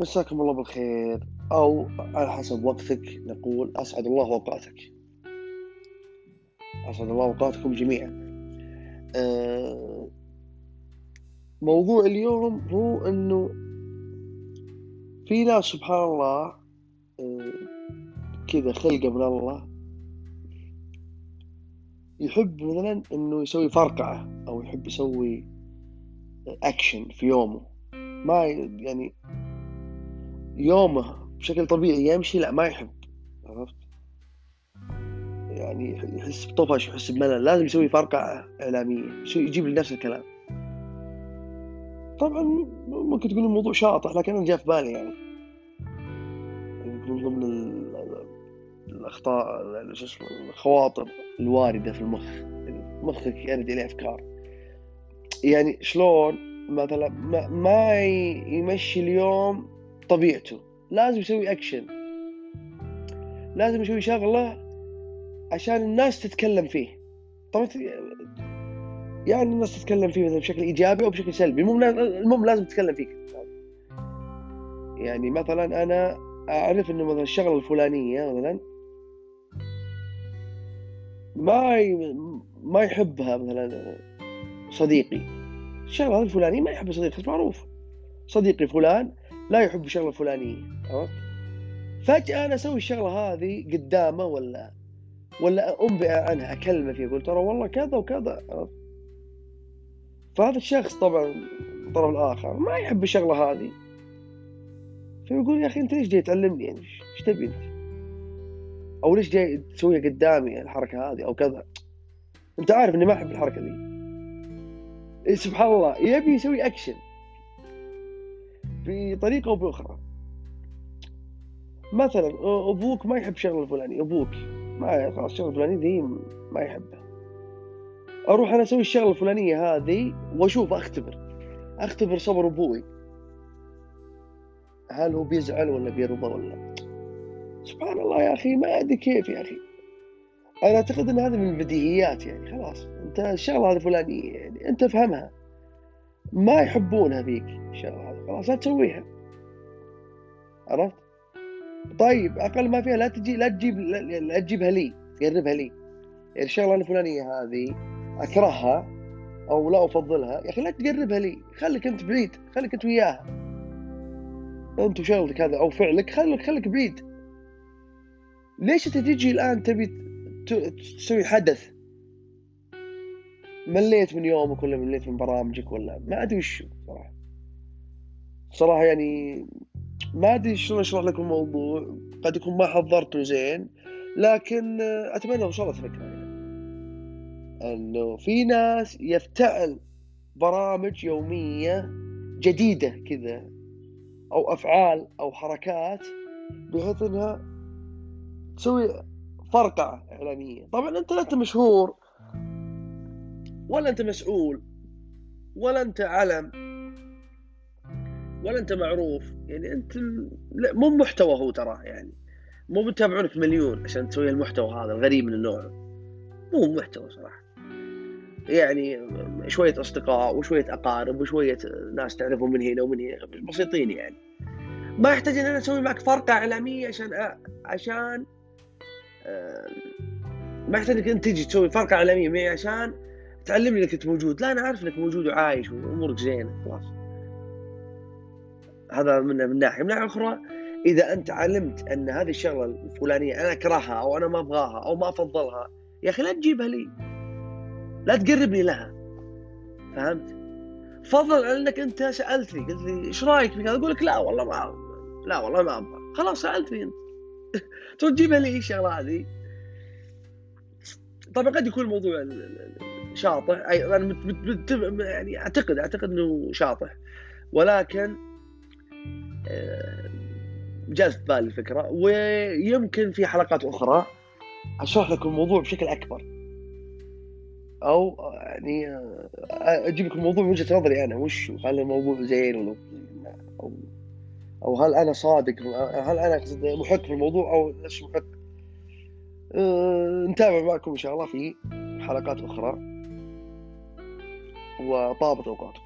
مساكم الله بالخير. أو على حسب وقتك نقول أسعد الله أوقاتك. أسعد الله أوقاتكم جميعا. آه، موضوع اليوم هو أنه في ناس سبحان الله آه، كذا خلقة من الله يحب مثلا إنه يسوي فرقعة أو يحب يسوي اكشن في يومه. ما يعني يومه بشكل طبيعي يمشي لا ما يحب. عرفت؟ يعني يحس بطفش يحس بملل. لازم يسوي فرقعة إعلامية يجيب لنفس الكلام. طبعا ممكن تقول الموضوع شاطح لكن أنا جاء في بالي يعني. من ضمن الأخطاء شو اسمه الخواطر الواردة في المخ. مخك يرد إليه أفكار. يعني شلون؟ مثلا ما يمشي اليوم طبيعته. لازم يسوي أكشن لازم يسوي شغلة عشان الناس تتكلم فيه. طبعا يعني الناس تتكلم فيه مثلا بشكل إيجابي أو بشكل سلبي. المهم لازم تتكلم فيه. يعني مثلا أنا أعرف إنه مثلا الشغلة الفلانية مثلا ما ما يحبها مثلا صديقي. الشغلة الفلانية ما يحب صديقي معروف. صديقي فلان لا يحب الشغلة الفلانية عرفت؟ فجأة أنا أسوي الشغلة هذه قدامه ولا ولا أنبئ عنها أكلمه فيها أقول ترى والله كذا وكذا فهذا الشخص طبعا الطرف الآخر ما يحب الشغلة هذه. فيقول يا أخي أنت ليش جاي تعلمني؟ يعني إيش تبي أنت؟ أو ليش جاي تسويها قدامي الحركة هذه أو كذا؟ أنت عارف إني ما أحب الحركة دي. إيه، سبحان الله يبي يسوي اكشن بطريقة أو بأخرى. مثلا أبوك ما يحب شغله الفلاني أبوك. ما خلاص الشغله الفلانيه ذي ما يحبها أروح أنا أسوي الشغله الفلانية هذه وأشوف أختبر. أختبر صبر أبوي. هل هو بيزعل ولا بيرضى ولا؟ سبحان الله يا أخي ما أدري كيف يا أخي. أنا أعتقد إن هذا من البديهيات يعني خلاص. أنت الشغلة هذه فلانيه يعني أنت افهمها ما يحبونها فيك الشغلة هذه. خلاص لا تسويها. عرفت؟ طيب أقل ما فيها لا تجي لا تجيب لا تجيبها لي تقربها لي. يعني الشغلة الفلانية هذه أكرهها أو لا أفضلها. يا أخي لا تقربها لي خليك أنت بعيد خليك أنت وياها. أنت وشغلك هذا أو فعلك خليك خليك بعيد. ليش أنت تجي الآن تبي تسوي حدث؟ مليت من يومك ولا مليت من برامجك ولا ما أدري وش صراحة. صراحة يعني ما أدري شلون أشرح لكم الموضوع. قد يكون ما حضرته زين لكن أتمنى وصلت فكره يعني. إنه في ناس يفتعل برامج يومية جديدة كذا أو أفعال أو حركات بحيث إنها تسوي فرقعة اعلاميه طبعا أنت لا أنت مشهور ولا أنت مسؤول ولا أنت علم. ولا انت معروف؟ يعني انت لا مو محتوى هو ترى يعني. مو بتابعونك مليون عشان تسوي المحتوى هذا الغريب من النوع. مو محتوى صراحة. يعني شوية أصدقاء وشوية أقارب وشوية ناس تعرفهم من هنا ومن هنا بسيطين يعني. ما يحتاج إن أنا أسوي معك فرقة إعلامية عشان أ... عشان أ... ما يحتاج إنك أنت تجي تسوي فرقة إعلامية معي عشان تعلمني إنك أنت موجود. لا أنا عارف إنك موجود وعايش وأمورك زينة خلاص. هذا من من ناحية. من ناحية أخرى إذا أنت علمت أن هذه الشغلة الفلانية أنا أكرهها أو أنا ما أبغاها أو ما أفضلها يا أخي لا تجيبها لي. لا تقربني لها. فهمت؟ فضل أنك أنت سألتني قلت لي إيش رأيك؟ في أقول لك لا والله ما لا والله ما أبغى. خلاص سألتني أنت. تقول تجيبها لي الشغلة هذه؟ طبعا قد يكون الموضوع شاطح. أنا يعني اعتقد أعتقد إنه شاطح. ولكن آه، جاءت بالي الفكرة ويمكن في حلقات أخرى. أشرح لكم الموضوع بشكل أكبر. أو يعني آه، أجيب لكم الموضوع من وجهة نظري أنا. وش هل الموضوع زين ولا أو أو هل أنا صادق؟ هل أنا محق في الموضوع أو ليش محق؟ أه نتابع معكم إن شاء الله في حلقات أخرى. وطابت أوقاتكم.